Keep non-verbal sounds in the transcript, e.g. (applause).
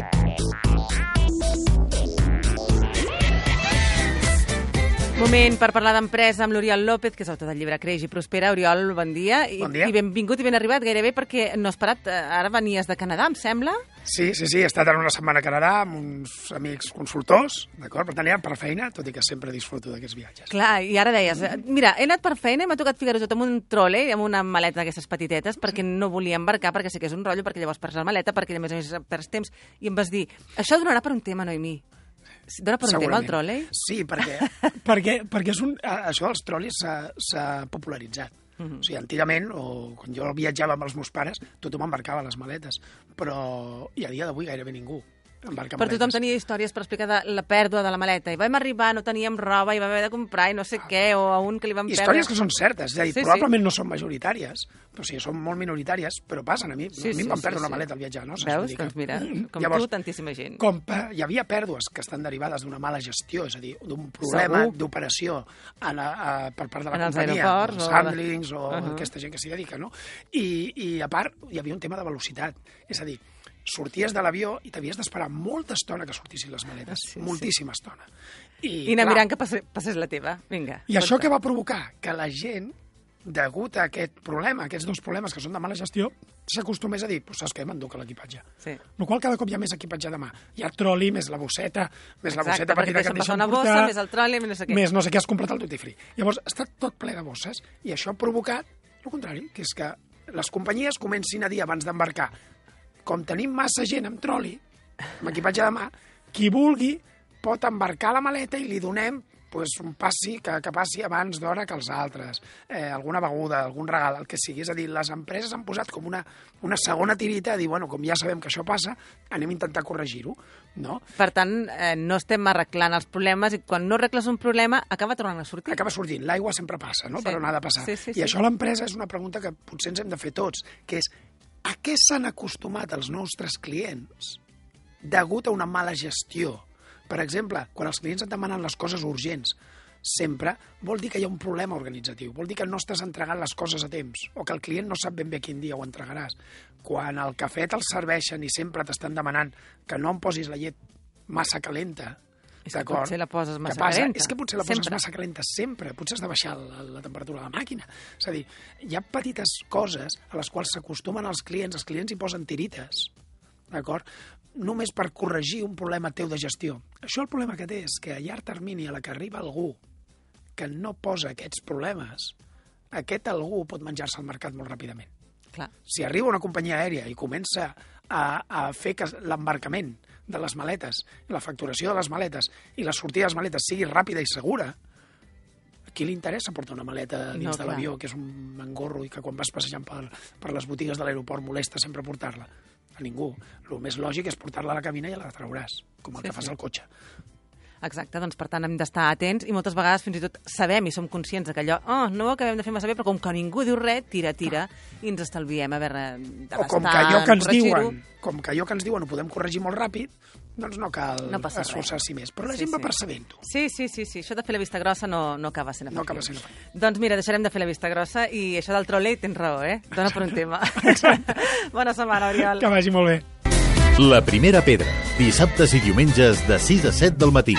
Thank you. Moment per parlar d'empresa amb l'Oriol López, que és autor del llibre Creix i Prospera. Oriol, bon dia. I, Bon dia. I benvingut i ben arribat gairebé perquè no has parat. eh, Ara venies de Canadà, em sembla. Sí, sí, sí, he estat en una setmana a Canadà amb uns amics consultors, d'acord? Per tant, per feina, tot i que sempre disfruto d'aquests viatges. Clar, i ara deies, eh, mira, he anat per feina i m'ha tocat ficar-ho tot amb un trole, amb una maleta d'aquestes petitetes, perquè no volia embarcar, perquè sé que és un rotllo, perquè llavors perds la maleta, perquè a més a més perds temps, i em vas dir, això donarà per un tema, Noemí. Dona per un tema el trole? Sí, perquè, (laughs) perquè, perquè és un, això dels trolis s'ha- popularitzat. Mhm. O sigui, antigament, o quan jo viatjava amb els meus pares, tothom embarcava les maletes, però i a dia d'avui gairebé ningú embarca Però maletes. tothom tenia històries per explicar de la pèrdua de la maleta. I vam arribar, no teníem roba, i vam haver de comprar i no sé què, o a un que li vam Històries perdre... que són certes, és a dir, Sí, sí, sí. probablement no són majoritàries, però sí, són molt minoritàries, però passen a mi. Sí, a mi sí, em van sí, perdre sí. una maleta al viatjar, no? Saps? Veus? Que- Doncs mira, (clears throat) com Llavors, tu, tantíssima gent. com hi havia pèrdues que estan derivades d'una mala gestió, és a dir, d'un problema d'operació per part de la En els companyia, aeroports els o- handlings o Uh -huh. aquesta gent que s'hi dedica, no? I, I, a part, hi havia un tema de velocitat. És a dir, sorties de l'avió i t'havies d'esperar molta estona que sortissin les maletes. Sí, sí. moltíssima estona. I anar clar, mirant que passés, passés la teva. Vinga. i això conta. què va provocar? Que la gent, degut a aquest problema, aquests dos problemes que són de mala gestió, s'acostumés a dir, pues, saps què, m'enduc l'equipatge. Sí. El qual cada cop hi ha més equipatge de mà. Hi ha troli, més la bosseta, més la Exacte, bosseta perquè petita que et deixen una bossa, portar, més el troli, més no sé què. més no sé què has comprat al duty free. Llavors, està tot ple de bosses i això ha provocat el contrari, que és que les companyies comencin a dir abans d'embarcar com tenim massa gent amb troli, amb equipatge de mà, qui vulgui pot embarcar la maleta i li donem pues, un passi que, que passi abans d'hora que els altres, eh, alguna beguda, algun regal, el que sigui. És a dir, les empreses han posat com una, una segona tirita a dir, bueno, com ja sabem que això passa, anem a intentar corregir-ho, no? Per tant, eh, no estem arreglant els problemes i quan no arregles un problema acaba tornant a sortir. acaba sortint. L'aigua sempre passa, no? Sí. Per on ha de passar. Sí, sí, I sí. això a l'empresa és una pregunta que potser ens hem de fer tots, que és a què s'han acostumat els nostres clients degut a una mala gestió? Per exemple, quan els clients et demanen les coses urgents, sempre vol dir que hi ha un problema organitzatiu, vol dir que no estàs entregant les coses a temps, o que el client no sap ben bé quin dia ho entregaràs. Quan el cafè te'l serveixen i sempre t'estan demanant que no em posis la llet massa calenta, És que potser la poses massa passa? calenta. És que potser la poses Sempre. massa calenta sempre. Potser has de baixar la, la temperatura de la màquina. És a dir, hi ha petites coses a les quals s'acostumen els clients, els clients hi posen tirites, d'acord? Només per corregir un problema teu de gestió. Això el problema que té és que a llarg termini, a la que arriba algú que no posa aquests problemes, aquest algú pot menjar-se al mercat molt ràpidament Clar. si arriba una companyia aèria i comença a, a fer que l'embarcament de les maletes, la facturació de les maletes i la sortida de les maletes sigui ràpida i segura, a qui li interessa portar una maleta dins No, de l'avió, que és un engorro i que quan vas passejant per, per les botigues de l'aeroport molesta sempre portar-la? A ningú. El més lògic és portar-la a la cabina i ja la trauràs, com el Sí, que fas sí. al cotxe. Exacte, doncs per tant hem d'estar atents i moltes vegades fins i tot sabem i som conscients que allò, oh, no ho acabem de fer massa bé, però com que ningú diu res, tira, tira, i ens estalviem haver de O com que allò que en ens diuen, com que allò que ens diuen ho podem corregir molt ràpid, doncs no cal No esforçar-s'hi més. Però la Sí, gent va sí. percebent-ho. Sí, sí, sí, sí, això de fer la vista grossa no, no acaba sent efectiu. No acaba sent efectiu. Doncs mira, deixarem de fer la vista grossa i això del trolei tens raó, eh? Dona per un (laughs) tema. (laughs) Bona setmana, Oriol. Que vagi molt bé. La primera pedra, dissabtes i diumenges de 6 a 7 del matí.